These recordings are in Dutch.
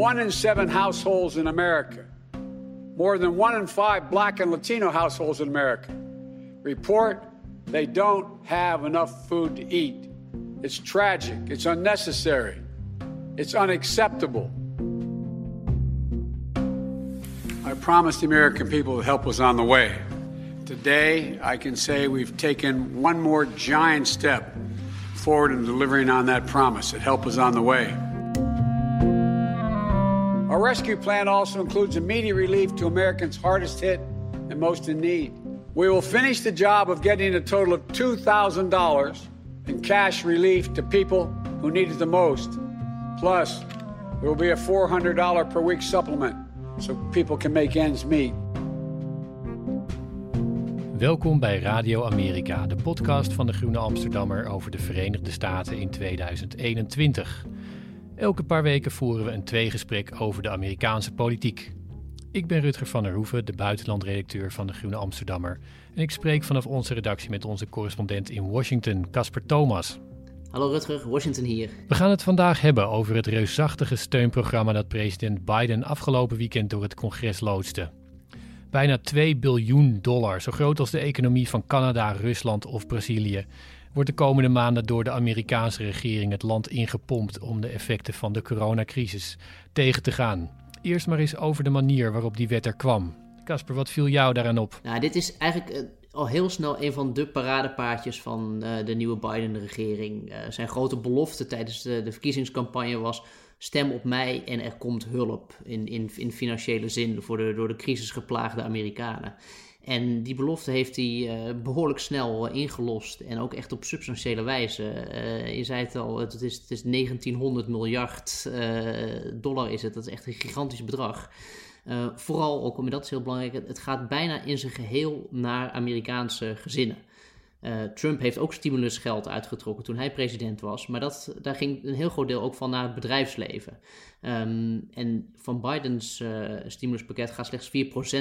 one in seven households in America, more than one in five black and Latino households in America, report they don't have enough food to eat. It's tragic, it's unnecessary, it's unacceptable. I promised the American people that help was on the way. Today, I can say we've taken one more giant step forward in delivering on that promise that help is on the way. Our rescue plan also includes immediate relief to Americans hardest hit and most in need. We will finish the job of getting a total of $2,000 in cash relief to people who need it the most. Plus, there will be a $400 per week supplement so people can make ends meet. Welkom bij Radio Amerika, de podcast van de Groene Amsterdammer over de Verenigde Staten in 2021. Elke paar weken voeren we een tweegesprek over de Amerikaanse politiek. Ik ben Rutger van der Hoeven, de buitenlandredacteur van de Groene Amsterdammer. En ik spreek vanaf onze redactie met onze correspondent in Washington, Casper Thomas. Hallo Rutger, Washington hier. We gaan het vandaag hebben over het reusachtige steunprogramma dat president Biden afgelopen weekend door het congres loodste. Bijna 2 biljoen dollar, zo groot als de economie van Canada, Rusland of Brazilië, wordt de komende maanden door de Amerikaanse regering het land ingepompt om de effecten van de coronacrisis tegen te gaan. Eerst maar eens over de manier waarop die wet er kwam. Casper, wat viel jou daaraan op? Nou, dit is eigenlijk uh, al heel snel een van de paradepaardjes van uh, de nieuwe Biden-regering. Uh, zijn grote belofte tijdens de, de, verkiezingscampagne was: stem op mij en er komt hulp in, in, in financiële zin voor de door de crisis geplaagde Amerikanen. En die belofte heeft hij uh, behoorlijk snel uh, ingelost en ook echt op substantiële wijze. Uh, je zei het al, het is, het is 1900 miljard dollar is het. Dat is echt een gigantisch bedrag. vooral, ook omdat dat is heel belangrijk, het gaat bijna in zijn geheel naar Amerikaanse gezinnen. Uh, Trump heeft ook stimulusgeld uitgetrokken toen hij president was, maar dat, daar ging een heel groot deel ook van naar het bedrijfsleven. Um, en van Bidens uh, stimuluspakket gaat slechts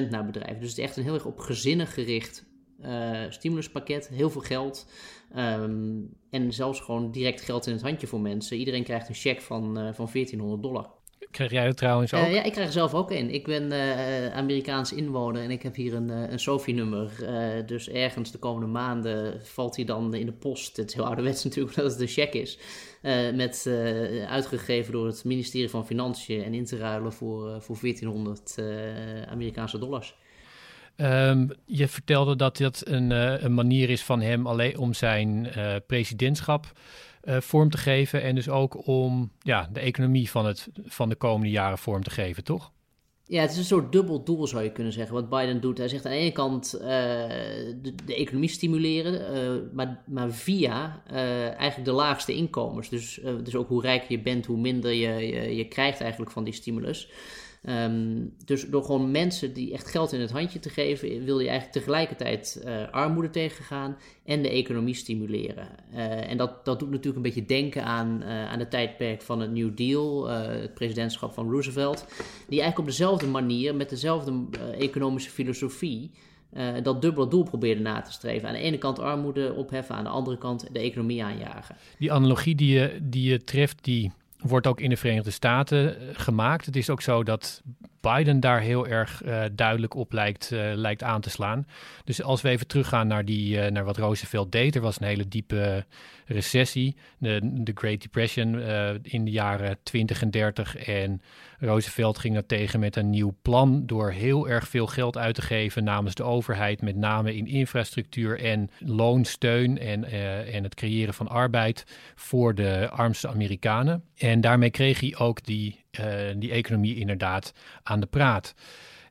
4% naar bedrijven. Dus het is echt een heel erg op gezinnen gericht uh, stimuluspakket, heel veel geld. Um, en zelfs gewoon direct geld in het handje voor mensen. Iedereen krijgt een cheque van, van 1400 dollar. Krijg jij het trouwens ook? Uh, ja, ik krijg er zelf ook een. Ik ben uh, Amerikaans inwoner en ik heb hier een, een SOFI-nummer. Uh, dus ergens de komende maanden valt hij dan in de post. Het is heel ouderwets natuurlijk dat het een cheque is. met, uitgegeven door het ministerie van Financiën en in te ruilen voor, voor 1400 Amerikaanse dollars. Um, je vertelde dat dat een, een, manier is van hem alleen om zijn presidentschap uh, vorm te geven. En dus ook om ja, de economie van, het, van de komende jaren vorm te geven, toch? Ja, het is een soort dubbel doel zou je kunnen zeggen, wat Biden doet. Hij zegt aan de ene kant de, de, economie stimuleren, maar, maar via eigenlijk de laagste inkomens. Dus, dus ook hoe rijker je bent, hoe minder je, je, je krijgt eigenlijk van die stimulus. Um, dus door gewoon mensen die echt geld in het handje te geven, wil je eigenlijk tegelijkertijd uh, armoede tegengaan en de economie stimuleren. Uh, en dat, dat doet natuurlijk een beetje denken aan, uh, aan het tijdperk van het New Deal, het presidentschap van Roosevelt, die eigenlijk op dezelfde manier, met dezelfde economische filosofie, dat dubbele doel probeerde na te streven. Aan de ene kant armoede opheffen, aan de andere kant de economie aanjagen. Die analogie die je, die je treft, die wordt ook in de Verenigde Staten eh, gemaakt. Het is ook zo dat Biden daar heel erg uh, duidelijk op lijkt, uh, lijkt aan te slaan. Dus als we even teruggaan naar, die, uh, naar wat Roosevelt deed, er was een hele diepe recessie, de, de Great Depression in de jaren 20 en 30. En Roosevelt ging er tegen met een nieuw plan door heel erg veel geld uit te geven namens de overheid, met name in infrastructuur en loonsteun en, en het creëren van arbeid voor de armste Amerikanen. En daarmee kreeg hij ook die die economie inderdaad aan de praat.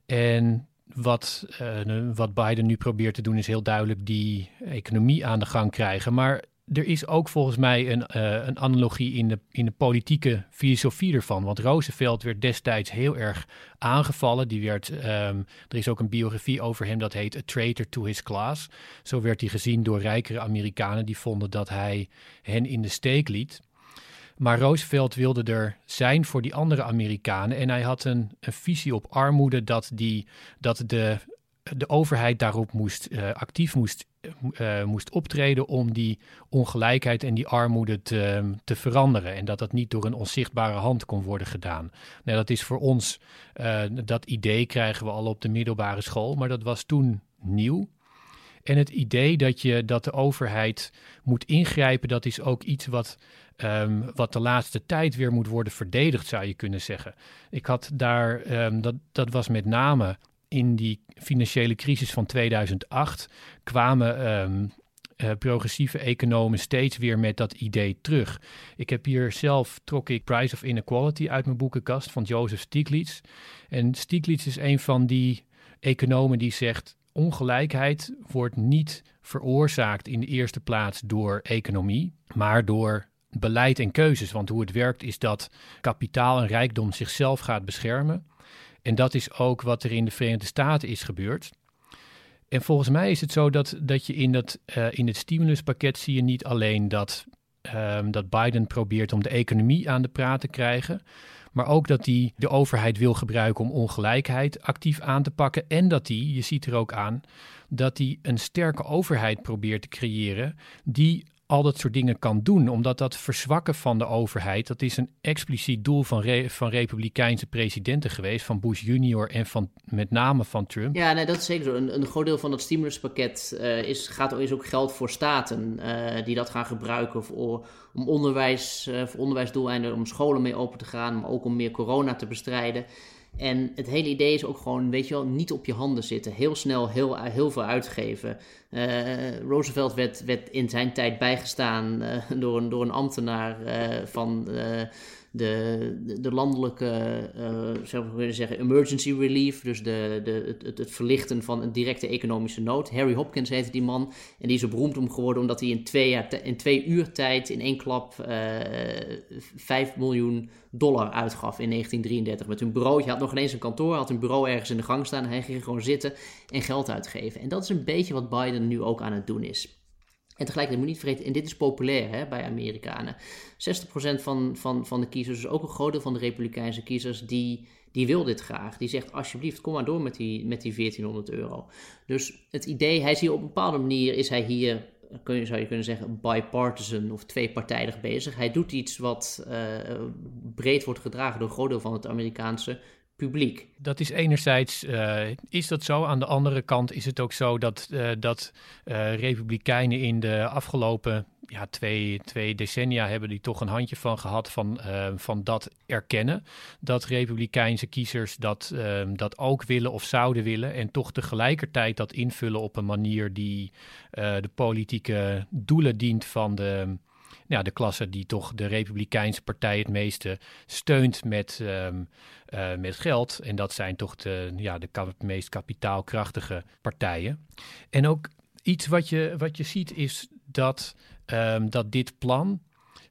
En wat, uh, wat Biden nu probeert te doen is heel duidelijk die economie aan de gang krijgen. Maar er is ook volgens mij een, uh, een analogie in de, in de politieke filosofie ervan. Want Roosevelt werd destijds heel erg aangevallen. Die werd, um, er is ook een biografie over hem dat heet A Traitor to His Class. Zo werd hij gezien door rijkere Amerikanen die vonden dat hij hen in de steek liet. Maar Roosevelt wilde er zijn voor die andere Amerikanen. En hij had een, visie op armoede dat, die, dat de, de overheid daarop moest, uh, actief moest moest optreden om die ongelijkheid en die armoede te, te, veranderen. En dat dat niet door een onzichtbare hand kon worden gedaan. Nou, dat is voor ons, dat idee krijgen we al op de middelbare school, maar dat was toen nieuw. En het idee dat, je, dat de overheid moet ingrijpen, dat is ook iets wat, um, wat de laatste tijd weer moet worden verdedigd, zou je kunnen zeggen. Ik had daar, um, dat, dat was met name in die financiële crisis van 2008, kwamen um, uh, progressieve economen steeds weer met dat idee terug. Ik heb hier zelf, trok ik Price of Inequality uit mijn boekenkast van Joseph Stiglitz. En Stiglitz is een van die economen die zegt ongelijkheid wordt niet veroorzaakt in de eerste plaats door economie, maar door beleid en keuzes. Want hoe het werkt is dat kapitaal en rijkdom zichzelf gaat beschermen. En dat is ook wat er in de Verenigde Staten is gebeurd. En volgens mij is het zo dat, dat je in, dat, uh, in het stimuluspakket zie je niet alleen dat, um, dat Biden probeert om de economie aan de praat te krijgen, maar ook dat hij de overheid wil gebruiken om ongelijkheid actief aan te pakken. En dat hij, je ziet er ook aan, dat hij een sterke overheid probeert te creëren die al dat soort dingen kan doen. Omdat dat verzwakken van de overheid, dat is een expliciet doel van, van republikeinse presidenten geweest. Van Bush junior en van, met name van Trump. Ja, nee, dat is zeker zo. Een, een groot deel van dat stimuluspakket uh, is, gaat, is ook geld voor staten uh, die dat gaan gebruiken voor, om onderwijs, uh, voor onderwijsdoeleinden, om scholen mee open te gaan, maar ook om meer corona te bestrijden. En het hele idee is ook gewoon, weet je wel, niet op je handen zitten. Heel snel heel, heel veel uitgeven. Uh, Roosevelt werd, in zijn tijd bijgestaan uh, door, een, door een ambtenaar uh, van de, de, landelijke, uh, zou kunnen zeggen, emergency relief. Dus de, de, het, het, verlichten van een directe economische nood. Harry Hopkins heette die man. En die is er beroemd om geworden omdat hij in twee, jaar, in uur tijd in één klap uh, eh, 5 miljoen dollar uitgaf in 1933 met een bureau. Je had nog ineens een kantoor, had een bureau ergens in de gang staan. Hij ging gewoon zitten en geld uitgeven. En dat is een beetje wat Biden nu ook aan het doen is. En tegelijkertijd moet je niet vergeten, en dit is populair hè, bij Amerikanen. 60% van, van, van de kiezers, dus ook een groot deel van de Republikeinse kiezers, die, die wil dit graag. Die zegt alsjeblieft, kom maar door met die, met die 1400 euro. Dus het idee, hij is hier op een bepaalde manier, is hij hier, kun je, zou je kunnen zeggen, bipartisan of tweepartijdig bezig. Hij doet iets wat uh, breed wordt gedragen door een groot deel van het Amerikaanse publiek. Dat is enerzijds, uh, is dat zo. Aan de andere kant is het ook zo dat, uh, dat uh, republikeinen in de afgelopen ja, twee, twee decennia hebben die toch een handje van gehad van, van dat erkennen. Dat republikeinse kiezers dat, dat ook willen of zouden willen. En toch tegelijkertijd dat invullen op een manier die de politieke doelen dient van de ja, de klasse die toch de Republikeinse Partij het meeste steunt met, um, uh, met geld. En dat zijn toch de, ja, de meest kapitaalkrachtige partijen. En ook iets wat je, wat je ziet is dat, um, dat dit plan.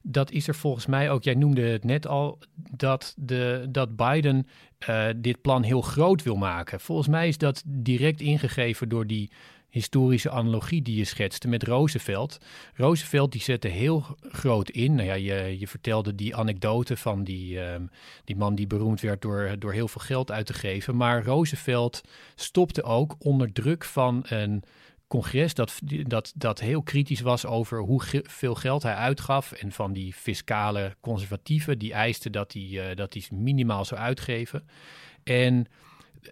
Dat is er volgens mij ook, jij noemde het net al, dat, de, dat Biden uh, dit plan heel groot wil maken. Volgens mij is dat direct ingegeven door die historische analogie die je schetste met Roosevelt. Roosevelt die zette heel groot in. Nou ja, je, je vertelde die anekdote van die, um, die man die beroemd werd door, door heel veel geld uit te geven. Maar Roosevelt stopte ook onder druk van een congres dat, dat, dat heel kritisch was over hoeveel geld hij uitgaf. En van die fiscale conservatieven die eisten dat hij, uh, dat hij minimaal zou uitgeven. En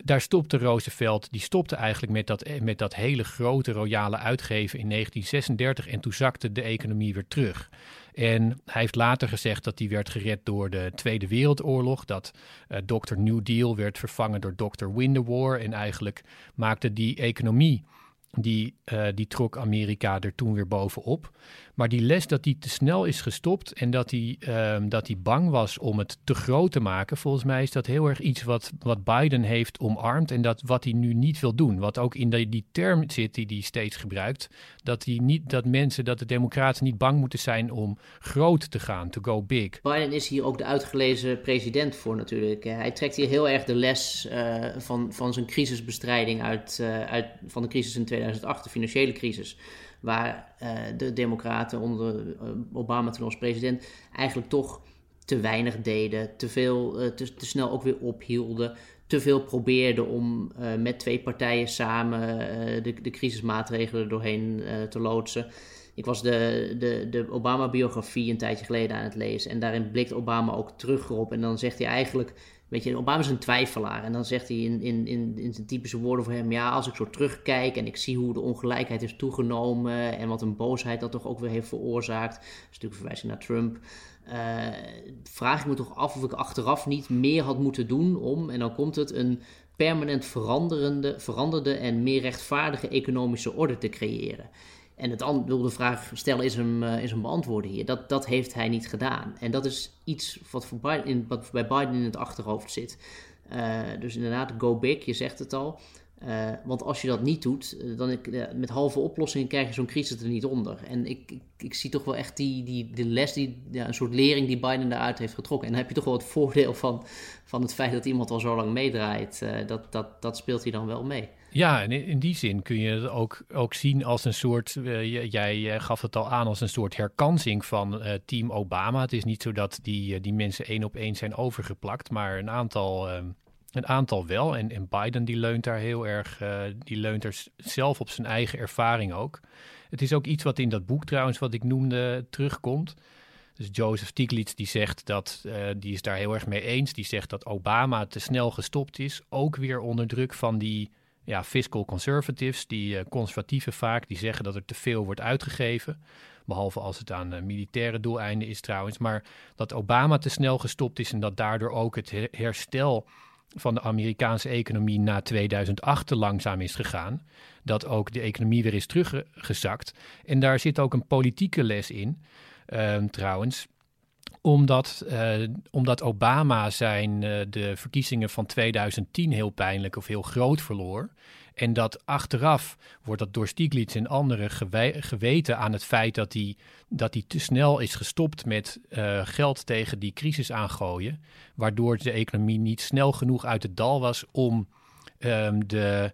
daar stopte Roosevelt, die stopte eigenlijk met dat, met dat hele grote royale uitgeven in 1936 en toen zakte de economie weer terug. En hij heeft later gezegd dat die werd gered door de Tweede Wereldoorlog. Dat uh, Dr. New Deal werd vervangen door Dr. War. En eigenlijk maakte die economie die, uh, die trok Amerika er toen weer bovenop. Maar die les dat die te snel is gestopt en dat hij, uh, dat hij bang was om het te groot te maken, volgens mij is dat heel erg iets wat, wat Biden heeft omarmd en dat wat hij nu niet wil doen. Wat ook in die, die term zit die hij steeds gebruikt, dat, hij niet, dat mensen, dat de democraten niet bang moeten zijn om groot te gaan, to go big. Biden is hier ook de uitgelezen president voor natuurlijk. Hij trekt hier heel erg de les uh, van, van zijn crisisbestrijding uit, uh, uit, van de crisis in 2008, de financiële crisis waar uh, de Democraten onder uh, Obama toen als president eigenlijk toch te weinig deden, te veel, uh, te, snel ook weer ophielden, te veel probeerde om met twee partijen samen de, de crisismaatregelen doorheen te loodsen. Ik was de, de, de Obama-biografie een tijdje geleden aan het lezen. En daarin blikt Obama ook terug op. En dan zegt hij eigenlijk. Weet je, Obama is een twijfelaar. En dan zegt hij in, in, in, in zijn typische woorden voor hem: Ja, als ik zo terugkijk en ik zie hoe de ongelijkheid is toegenomen. en wat een boosheid dat toch ook weer heeft veroorzaakt. Dat is natuurlijk verwijzing naar Trump. Uh, vraag ik me toch af of ik achteraf niet meer had moeten doen om. En dan komt het een permanent veranderende, veranderde en meer rechtvaardige economische orde te creëren. En het wil de vraag stellen is hem, uh, is hem beantwoorden hier. Dat, dat heeft hij niet gedaan. En dat is iets wat, voor Biden, in, bij Biden in het achterhoofd zit. Uh, dus inderdaad, go big, je zegt het al. Uh, want als je dat niet doet, dan met halve oplossingen krijg je zo'n crisis er niet onder. En ik, ik, ik, zie toch wel echt die, die de les, die, een soort lering die Biden daaruit heeft getrokken. En dan heb je toch wel het voordeel van, van het feit dat iemand al zo lang meedraait. dat, dat, dat speelt hij dan wel mee. Ja, en in die zin kun je het ook, ook zien als een soort, uh, jij gaf het al aan als een soort herkansing van uh, team Obama. Het is niet zo dat die, die mensen één op één zijn overgeplakt, maar een aantal, een aantal wel. En, en Biden die leunt daar heel erg, die leunt er zelf op zijn eigen ervaring ook. Het is ook iets wat in dat boek trouwens, wat ik noemde, terugkomt. Dus Joseph Stiglitz die zegt dat, die is daar heel erg mee eens. Die zegt dat Obama te snel gestopt is, ook weer onder druk van die ja, fiscal conservatives, die uh, conservatieven vaak, die zeggen dat er te veel wordt uitgegeven. Behalve als het aan uh, militaire doeleinden is trouwens. Maar dat Obama te snel gestopt is en dat daardoor ook het herstel van de Amerikaanse economie na 2008 te langzaam is gegaan. Dat ook de economie weer is teruggezakt. En daar zit ook een politieke les in, uh, trouwens omdat, uh, omdat Obama zijn, uh, de verkiezingen van 2010 heel pijnlijk of heel groot verloor. En dat achteraf wordt dat door Stiglitz en anderen geweten aan het feit dat hij, dat hij te snel is gestopt met uh, geld tegen die crisis aangooien. Waardoor de economie niet snel genoeg uit het dal was om um, de,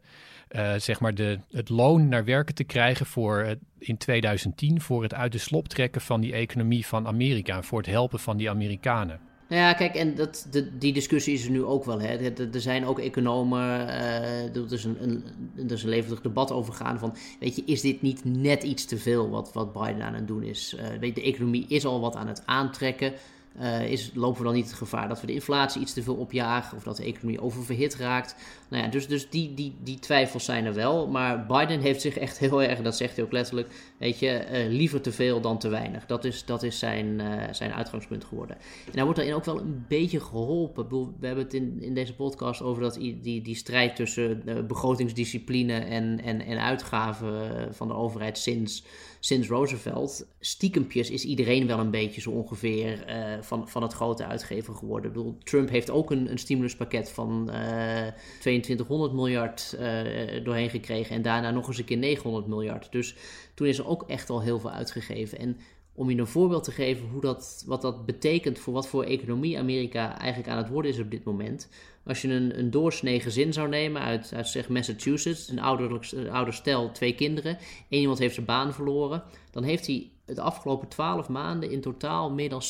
uh, zeg maar de, het loon naar werken te krijgen voor in 2010 voor het uit de slop trekken van die economie van Amerika, voor het helpen van die Amerikanen. Ja, kijk, en dat, de, die discussie is er nu ook wel. Hè. Er, zijn ook economen, uh, er, is een, een, er is een levendig debat over gaan van, weet je, is dit niet net iets te veel wat, wat Biden aan het doen is? Uh, weet je, de economie is al wat aan het aantrekken. Uh, is, lopen we dan niet het gevaar dat we de inflatie iets te veel opjagen of dat de economie oververhit raakt? Nou ja, dus, dus die, die, die twijfels zijn er wel. Maar Biden heeft zich echt heel erg, dat zegt hij ook letterlijk, weet je, uh, liever te veel dan te weinig. Dat is, dat is zijn, uh, zijn uitgangspunt geworden. En hij wordt daarin ook wel een beetje geholpen. Bedoel, we hebben het in, in deze podcast over dat, die, die strijd tussen begrotingsdiscipline en, en, en uitgaven van de overheid sinds sinds Roosevelt, stiekempjes is iedereen wel een beetje zo ongeveer uh, van, van het grote uitgever geworden. Ik bedoel, Trump heeft ook een, een stimuluspakket van uh, 2200 miljard uh, doorheen gekregen en daarna nog eens een keer 900 miljard. Dus toen is er ook echt al heel veel uitgegeven. En om je een voorbeeld te geven hoe dat, wat dat betekent voor wat voor economie Amerika eigenlijk aan het worden is op dit moment. Als je een, een doorsnee gezin zou nemen uit, uit zeg Massachusetts, een, ouderlijk, een ouder stel, twee kinderen, één iemand heeft zijn baan verloren, dan heeft hij het afgelopen 12 maanden in totaal meer dan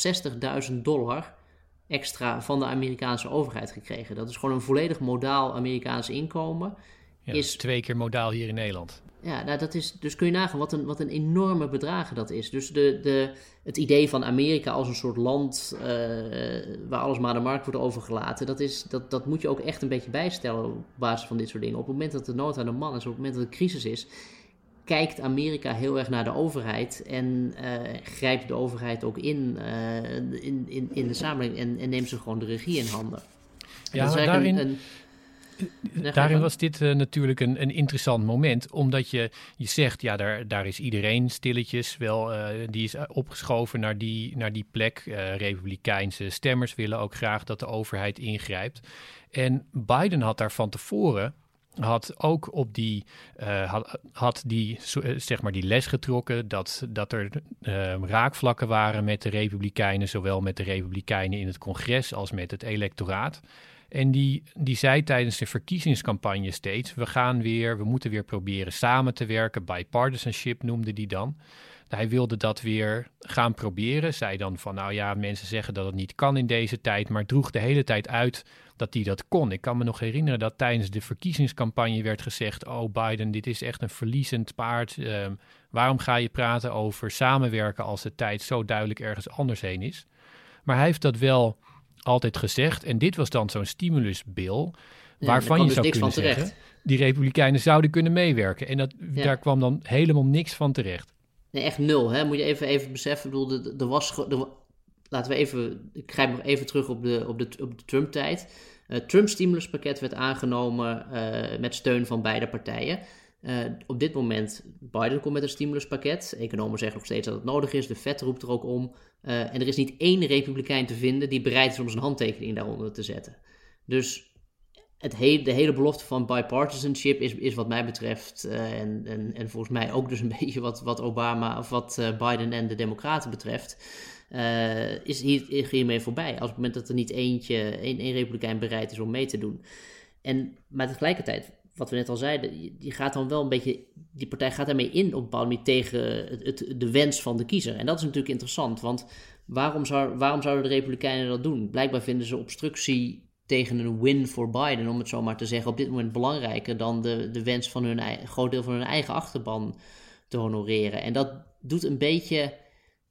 60.000 dollar extra van de Amerikaanse overheid gekregen. Dat is gewoon een volledig modaal Amerikaans inkomen. Ja, is twee keer modaal hier in Nederland. Ja, nou, dat is, dus kun je nagaan wat een, wat een enorme bedragen dat is. Dus de, de, het idee van Amerika als een soort land uh, waar alles maar aan de markt wordt overgelaten, dat, is, dat, dat moet je ook echt een beetje bijstellen op basis van dit soort dingen. Op het moment dat de nood aan de man is, op het moment dat er crisis is, kijkt Amerika heel erg naar de overheid en uh, grijpt de overheid ook in, uh, in, in, in de samenleving en, en neemt ze gewoon de regie in handen. Ja, maar daarin... Een, een, Daarin was dit uh, natuurlijk een, een interessant moment, omdat je, je zegt, ja, daar, daar is iedereen stilletjes wel, uh, die is opgeschoven naar die, naar die plek. Uh, Republikeinse stemmers willen ook graag dat de overheid ingrijpt. En Biden had daar van tevoren had ook op die, uh, had, had die, zeg maar die les getrokken dat, dat er uh, raakvlakken waren met de Republikeinen, zowel met de Republikeinen in het congres als met het electoraat. En die, die zei tijdens de verkiezingscampagne steeds: we gaan weer, we moeten weer proberen samen te werken. Bipartisanship noemde die dan. Hij wilde dat weer gaan proberen. Zei dan van, nou ja, mensen zeggen dat het niet kan in deze tijd, maar droeg de hele tijd uit dat hij dat kon. Ik kan me nog herinneren dat tijdens de verkiezingscampagne werd gezegd: Oh, Biden, dit is echt een verliezend paard. Ehm, waarom ga je praten over samenwerken als de tijd zo duidelijk ergens anders heen is? Maar hij heeft dat wel altijd gezegd. En dit was dan zo'n stimulusbill. waarvan je dus zou kunnen zeggen, die Republikeinen zouden kunnen meewerken. En dat, daar kwam dan helemaal niks van terecht. Nee, echt nul. Hè? Moet je even, even beseffen. Ik bedoel, er, was, laten we even, ik grijp nog even terug op de, op de, op de Trump-tijd. Het Trump-stimuluspakket werd aangenomen uh, met steun van beide partijen. Uh, op dit moment, Biden komt met een stimuluspakket. Economen zeggen nog steeds dat het nodig is. De Fed roept er ook om. Uh, en er is niet één republikein te vinden die bereid is om zijn handtekening daaronder te zetten. Dus het he de hele belofte van bipartisanship is, is wat mij betreft, uh, en, en, en volgens mij ook dus een beetje wat, wat Obama of wat Biden en de Democraten betreft, is hier, hiermee voorbij. Als op het moment dat er niet eentje, één, één republikein bereid is om mee te doen. En, maar tegelijkertijd, wat we net al zeiden, die gaat dan wel een beetje, die partij gaat daarmee in op bepaalde tegen het, de wens van de kiezer. En dat is natuurlijk interessant, want waarom, zou, waarom zouden de republikeinen dat doen? Blijkbaar vinden ze obstructie tegen een win voor Biden, om het zo maar te zeggen, op dit moment belangrijker dan de, de wens van hun groot deel van hun eigen achterban te honoreren. En dat doet een beetje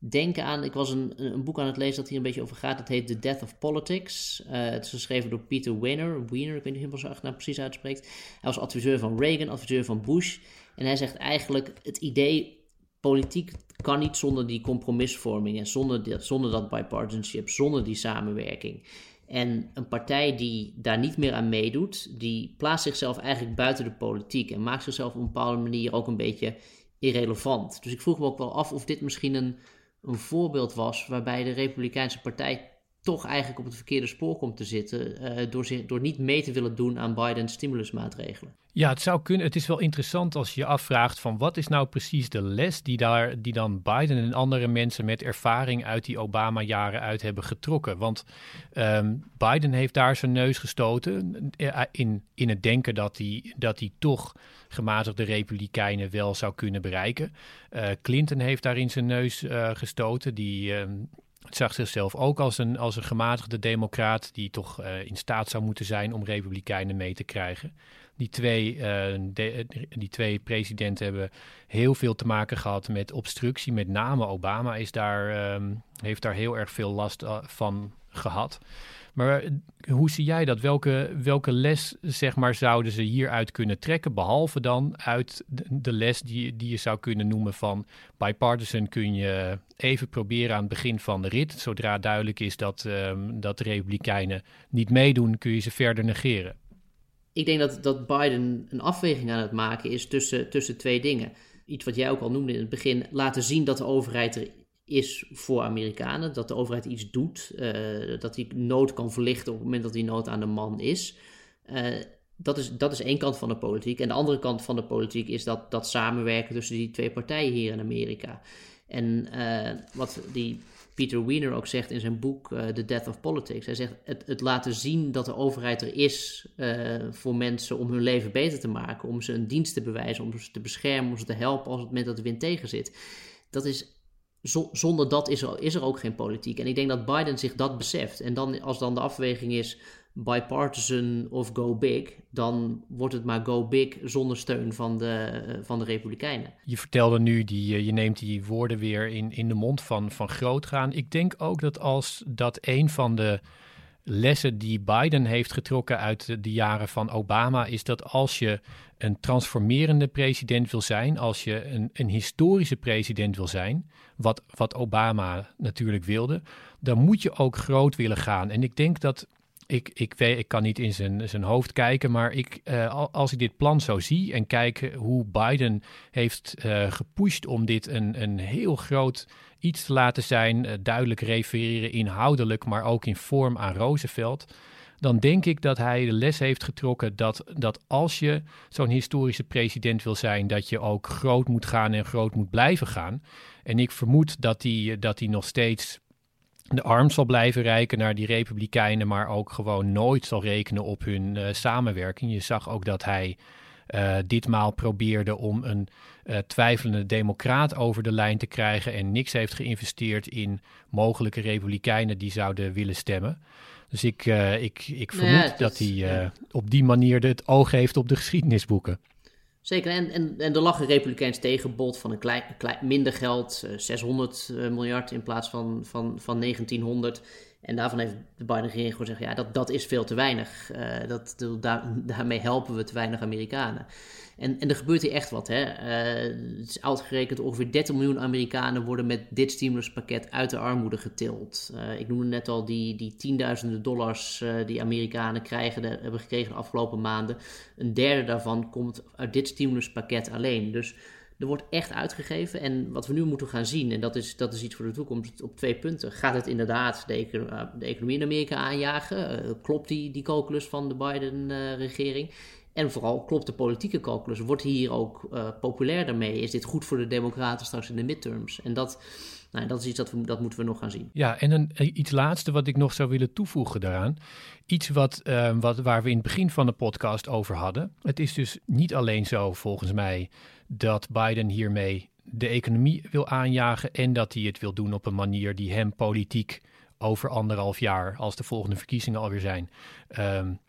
denken aan. Ik was een, een boek aan het lezen dat hier een beetje over gaat. Het heet The Death of Politics. Uh, het is geschreven door Peter Weiner. Weiner, ik weet niet hoe zijn achternaam precies uitspreekt. Hij was adviseur van Reagan, adviseur van Bush. En hij zegt eigenlijk: het idee. Politiek kan niet zonder die compromisvorming en zonder, zonder dat bipartisanship, zonder die samenwerking. En een partij die daar niet meer aan meedoet, die plaatst zichzelf eigenlijk buiten de politiek en maakt zichzelf op een bepaalde manier ook een beetje irrelevant. Dus ik vroeg me ook wel af of dit misschien een een voorbeeld was waarbij de Republikeinse Partij toch eigenlijk op het verkeerde spoor komt te zitten uh, door, zich, door niet mee te willen doen aan Biden's stimulusmaatregelen. Ja, het zou kunnen. Het is wel interessant als je je afvraagt van wat is nou precies de les die, daar, die dan Biden en andere mensen met ervaring uit die Obama-jaren uit hebben getrokken. Want um, Biden heeft daar zijn neus gestoten eh, in, in het denken dat hij, dat hij toch gematigde republikeinen wel zou kunnen bereiken. Uh, Clinton heeft daarin zijn neus gestoten. Die uh, zag zichzelf ook als een, als een gematigde democraat die toch in staat zou moeten zijn om republikeinen mee te krijgen. Die twee, de, die twee presidenten hebben heel veel te maken gehad met obstructie. Met name Obama is daar, ehm, heeft daar heel erg veel last van gehad. Maar eh, hoe zie jij dat? Welke, welke les zeg maar, zouden ze hieruit kunnen trekken? Behalve dan uit de, les die, die je zou kunnen noemen van bipartisan kun je even proberen aan het begin van de rit. Zodra duidelijk is dat, um, dat de Republikeinen niet meedoen, kun je ze verder negeren. Ik denk dat, dat Biden een afweging aan het maken is tussen, tussen twee dingen. Iets wat jij ook al noemde in het begin, laten zien dat de overheid er is voor Amerikanen. Dat de overheid iets doet. Uh, dat die nood kan verlichten op het moment dat die nood aan de man is. Uh, dat is, dat is één kant van de politiek. En de andere kant van de politiek is dat, dat samenwerken tussen die twee partijen hier in Amerika. En uh, wat die Peter Wiener ook zegt in zijn boek The Death of Politics. Hij zegt het, het laten zien dat de overheid er is voor mensen om hun leven beter te maken. Om ze een dienst te bewijzen, om ze te beschermen, om ze te helpen als het moment dat de wind tegen zit. Dat is zonder dat is er, is er ook geen politiek. En ik denk dat Biden zich dat beseft. En dan, als dan de afweging is bipartisan of go big, dan wordt het maar go big zonder steun van de, eh, van de Republikeinen. Je vertelde nu, die, eh, je neemt die woorden weer in, in de mond van, van groot gaan. Ik denk ook dat als dat een van de lessen die Biden heeft getrokken uit de jaren van Obama is dat als je een transformerende president wil zijn, als je een, een historische president wil zijn, wat, wat Obama natuurlijk wilde, dan moet je ook groot willen gaan. En ik denk dat ik, ik, weet, ik kan niet in zijn, zijn hoofd kijken, maar ik, uh, als ik dit plan zo zie en kijk hoe Biden heeft uh, gepusht om dit een, een heel groot iets te laten zijn, uh, duidelijk refereren inhoudelijk, maar ook in vorm aan Roosevelt, dan denk ik dat hij de les heeft getrokken dat, dat als je zo'n historische president wil zijn, dat je ook groot moet gaan en groot moet blijven gaan. En ik vermoed dat hij, dat hij nog steeds de arm zal blijven reiken naar die Republikeinen, maar ook gewoon nooit zal rekenen op hun uh, samenwerking. Je zag ook dat hij ditmaal probeerde om een uh, twijfelende democraat over de lijn te krijgen en niks heeft geïnvesteerd in mogelijke republikeinen die zouden willen stemmen. Dus ik, uh, ik, ik vermoed ja, dat hij ja. op die manier het oog heeft op de geschiedenisboeken. Zeker, en, en, en er lag een republikeins tegenbod van een klein, klein, minder geld, 600 miljard in plaats van, van, van 1900. En daarvan heeft de Biden-regering gezegd, ja, dat, dat is veel te weinig. Uh, dat, daar, daarmee helpen we te weinig Amerikanen. En, en er gebeurt hier echt wat. Hè? Uh, het is uitgerekend ongeveer 30 miljoen Amerikanen worden met dit stimuluspakket uit de armoede getild. Uh, ik noemde net al die, die tienduizenden dollars die Amerikanen krijgen, hebben gekregen de afgelopen maanden. Een derde daarvan komt uit dit stimuluspakket alleen. Dus er wordt echt uitgegeven. En wat we nu moeten gaan zien, en dat is, dat is iets voor de toekomst, op twee punten. Gaat het inderdaad de, eh, economie in Amerika aanjagen? Uh, klopt die, die calculus van de Biden-regering? en vooral klopt de politieke calculus? Wordt hier ook uh, populair daarmee? Is dit goed voor de Democraten straks in de midterms? En dat, nou, dat is iets dat, we, dat moeten we nog gaan zien. Ja, en een, iets laatste wat ik nog zou willen toevoegen daaraan. Iets wat, wat, waar we in het begin van de podcast over hadden. Het is dus niet alleen zo, volgens mij, dat Biden hiermee de economie wil aanjagen en dat hij het wil doen op een manier die hem politiek over anderhalf jaar, als de volgende verkiezingen alweer zijn, um,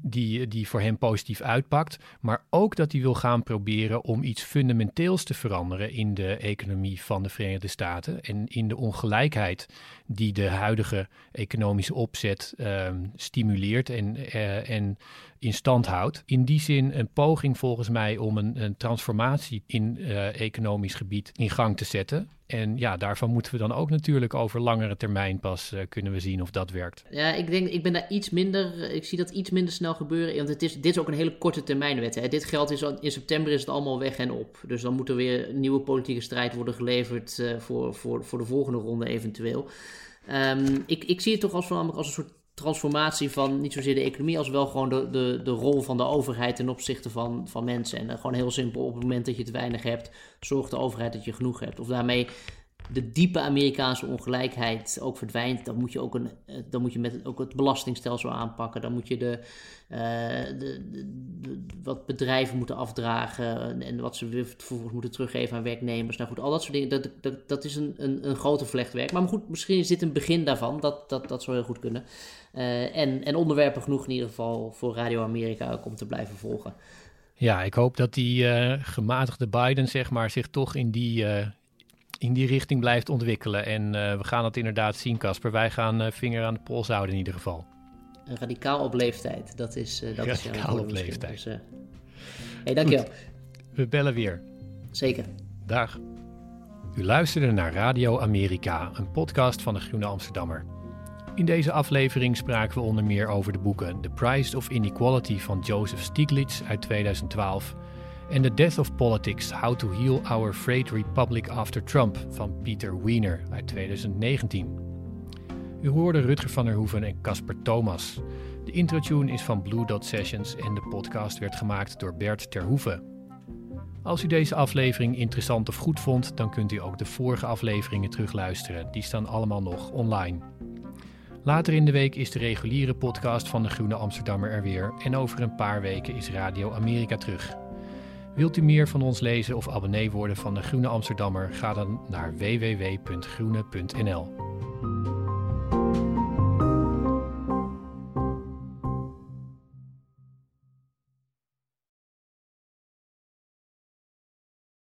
die, die voor hem positief uitpakt. Maar ook dat hij wil gaan proberen om iets fundamenteels te veranderen in de economie van de Verenigde Staten. En in de ongelijkheid die de huidige economische opzet um, stimuleert en, uh, en in stand houdt. In die zin een poging volgens mij om een, een transformatie in uh, economisch gebied in gang te zetten. En ja, daarvan moeten we dan ook natuurlijk over langere termijn pas uh, kunnen we zien of dat werkt. Ja, ik denk, ik ben daar iets minder, ik zie dat iets minder snel gebeuren. Want het is, dit is ook een hele korte termijnwet. Hè. Dit geld is in september is het allemaal weg en op. Dus dan moet er weer nieuwe politieke strijd worden geleverd uh, voor, voor, voor de volgende ronde eventueel. Um, ik, ik zie het toch als, voornamelijk als een soort transformatie van niet zozeer de economie, als wel gewoon de, de, de rol van de overheid ten opzichte van, van mensen. En gewoon heel simpel, op het moment dat je te weinig hebt, zorgt de overheid dat je genoeg hebt. Of daarmee de diepe Amerikaanse ongelijkheid ook verdwijnt, dan moet je ook een, eh, dan moet je met ook het belastingstelsel aanpakken. Dan moet je de, uh, de, wat bedrijven moeten afdragen en wat ze vervolgens moeten teruggeven aan werknemers. Nou goed, al dat soort dingen, dat, dat, dat is een, een, een grote vlechtwerk. Maar goed, misschien is dit een begin daarvan. Dat, dat, dat zou heel goed kunnen. Uh, en, en onderwerpen genoeg in ieder geval voor Radio Amerika ook om te blijven volgen. Ja, ik hoop dat die gematigde Biden zeg maar, zich toch in die, in die richting blijft ontwikkelen. En uh, we gaan dat inderdaad zien, Casper. Wij gaan vinger aan de pols houden in ieder geval. Radicaal op leeftijd, dat is, dat Radicaal is op leeftijd. Dus, hey, dankjewel. Goed. We bellen weer. Zeker. Dag. U luisterde naar Radio Amerika, een podcast van de Groene Amsterdammer. In deze aflevering spraken we onder meer over de boeken The Price of Inequality van Joseph Stiglitz uit 2012 en The Death of Politics: How to Heal Our Frayed Republic After Trump van Peter Wiener uit 2019. U hoorde Rutger van der Hoeven en Casper Thomas. De introtune is van Blue Dot Sessions en de podcast werd gemaakt door Bert Terhoeven. Als u deze aflevering interessant of goed vond, dan kunt u ook de vorige afleveringen terugluisteren. Die staan allemaal nog online. Later in de week is de reguliere podcast van de Groene Amsterdammer er weer en over een paar weken is Radio Amerika terug. Wilt u meer van ons lezen of abonnee worden van de Groene Amsterdammer? Ga dan naar www.groene.nl.